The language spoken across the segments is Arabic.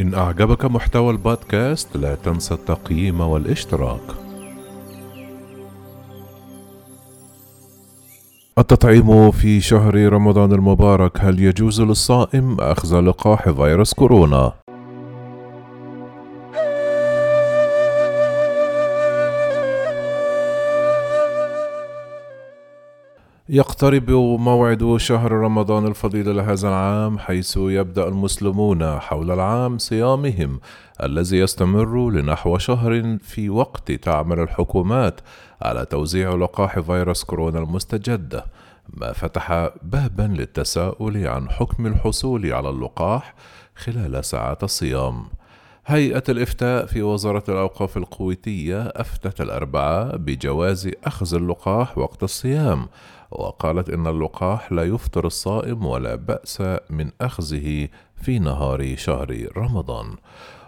إن أعجبك محتوى البودكاست لا تنسى التقييم والاشتراك. التطعيم في شهر رمضان المبارك هل يجوز للصائم أخذ لقاح فيروس كورونا؟ يقترب موعد شهر رمضان الفضيل لهذا العام حيث يبدأ المسلمون حول العام صيامهم الذي يستمر لنحو شهر في وقت تعمل الحكومات على توزيع لقاح فيروس كورونا المستجد. ما فتح بابا للتساؤل عن حكم الحصول على اللقاح خلال ساعات الصيام. هيئة الإفتاء في وزارة الأوقاف الكويتية أفتت الأربعاء بجواز أخذ اللقاح وقت الصيام وقالت إن اللقاح لا يفطر الصائم ولا بأس من أخذه في نهار شهر رمضان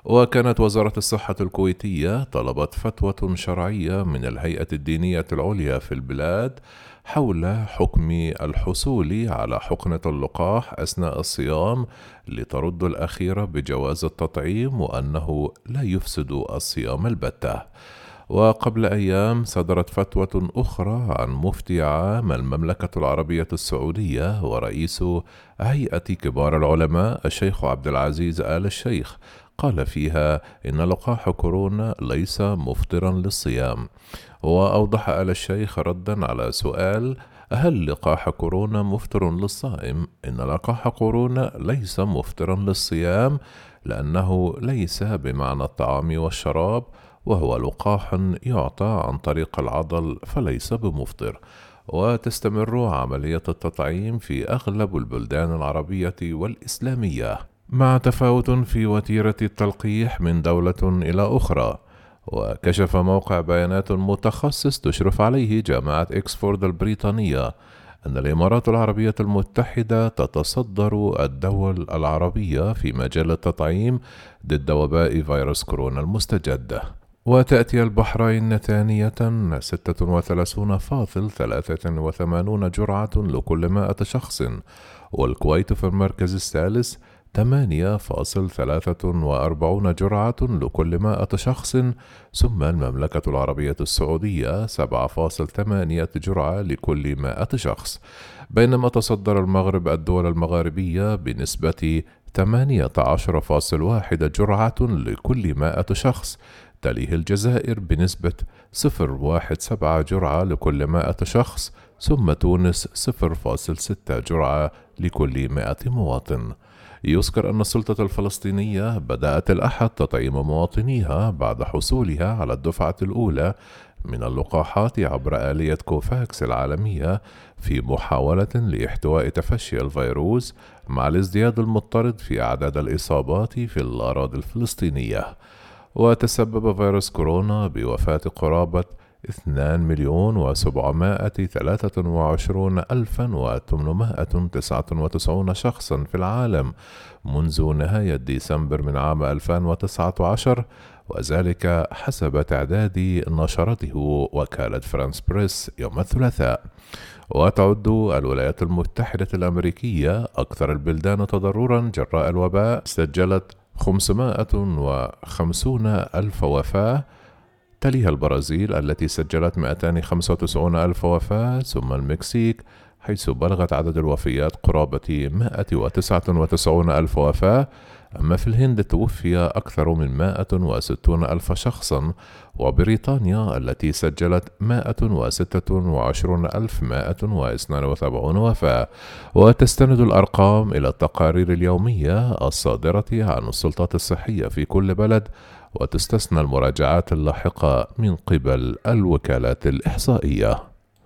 وكانت وزارة الصحة الكويتية طلبت فتوى شرعية من الهيئة الدينية العليا في البلاد حول حكم الحصول على حقنة اللقاح أثناء الصيام لترد الأخيرة بجواز التطعيم وأنه لا يفسد الصيام البتة. وقبل أيام صدرت فتوى أخرى عن مفتي عام المملكة العربية السعودية ورئيس هيئة كبار العلماء الشيخ عبد العزيز آل الشيخ قال فيها إن لقاح كورونا ليس مفطرا للصيام وأوضح آل الشيخ ردا على سؤال هل لقاح كورونا مفطر للصائم؟ إن لقاح كورونا ليس مفطرا للصيام لأنه ليس بمعنى الطعام والشراب وهو لقاح يعطى عن طريق العضل فليس بمفطر. وتستمر عملية التطعيم في أغلب البلدان العربية والإسلامية مع تفاوت في وتيرة التلقيح من دولة إلى أخرى. وكشف موقع بيانات متخصص تشرف عليه جامعة إكسفورد البريطانية أن الإمارات العربية المتحدة تتصدر الدول العربية في مجال التطعيم ضد وباء فيروس كورونا المستجد. وتأتي البحرين ثانية ستة وثلاثون فاصل ثلاثة وثمانون جرعة لكل مائة شخص والكويت في المركز الثالث ثمانية فاصل ثلاثة وأربعون جرعة لكل مائة شخص ثم المملكة العربية السعودية سبعة فاصل ثمانية جرعة لكل مائة شخص. بينما تصدر المغرب الدول المغاربية بنسبة 18.1 جرعة لكل مائة شخص. تليه الجزائر بنسبة 0.17 جرعة لكل 100 شخص ثم تونس 0.6 جرعة لكل 100 مواطن. يذكر أن السلطة الفلسطينية بدأت الأحد تطعيم مواطنيها بعد حصولها على الدفعة الأولى من اللقاحات عبر آلية كوفاكس العالمية في محاولة لإحتواء تفشي الفيروس مع الازدياد المضطرد في أعداد الإصابات في الأراضي الفلسطينية. وتسبب فيروس كورونا بوفاة قرابة اثنان مليون وسبعمائة ثلاثة وعشرون ألفا وثمانمائة تسعة وتسعون شخصا في العالم منذ نهاية ديسمبر من عام 2019 وذلك حسب تعداد نشرته وكالة فرانس بريس يوم الثلاثاء. وتعد الولايات المتحدة الأمريكية أكثر البلدان تضررا جراء الوباء سجلت خمسمائة وخمسون ألف وفاة تليها البرازيل التي سجلت 295 ألف وفاة ثم المكسيك حيث بلغت عدد الوفيات قرابة 199 ألف وفاة. أما في الهند توفي أكثر من 160 ألف شخصا وبريطانيا التي سجلت 126172 وفاة. وتستند الأرقام إلى التقارير اليومية الصادرة عن السلطات الصحية في كل بلد وتستثنى المراجعات اللاحقة من قبل الوكالات الإحصائية.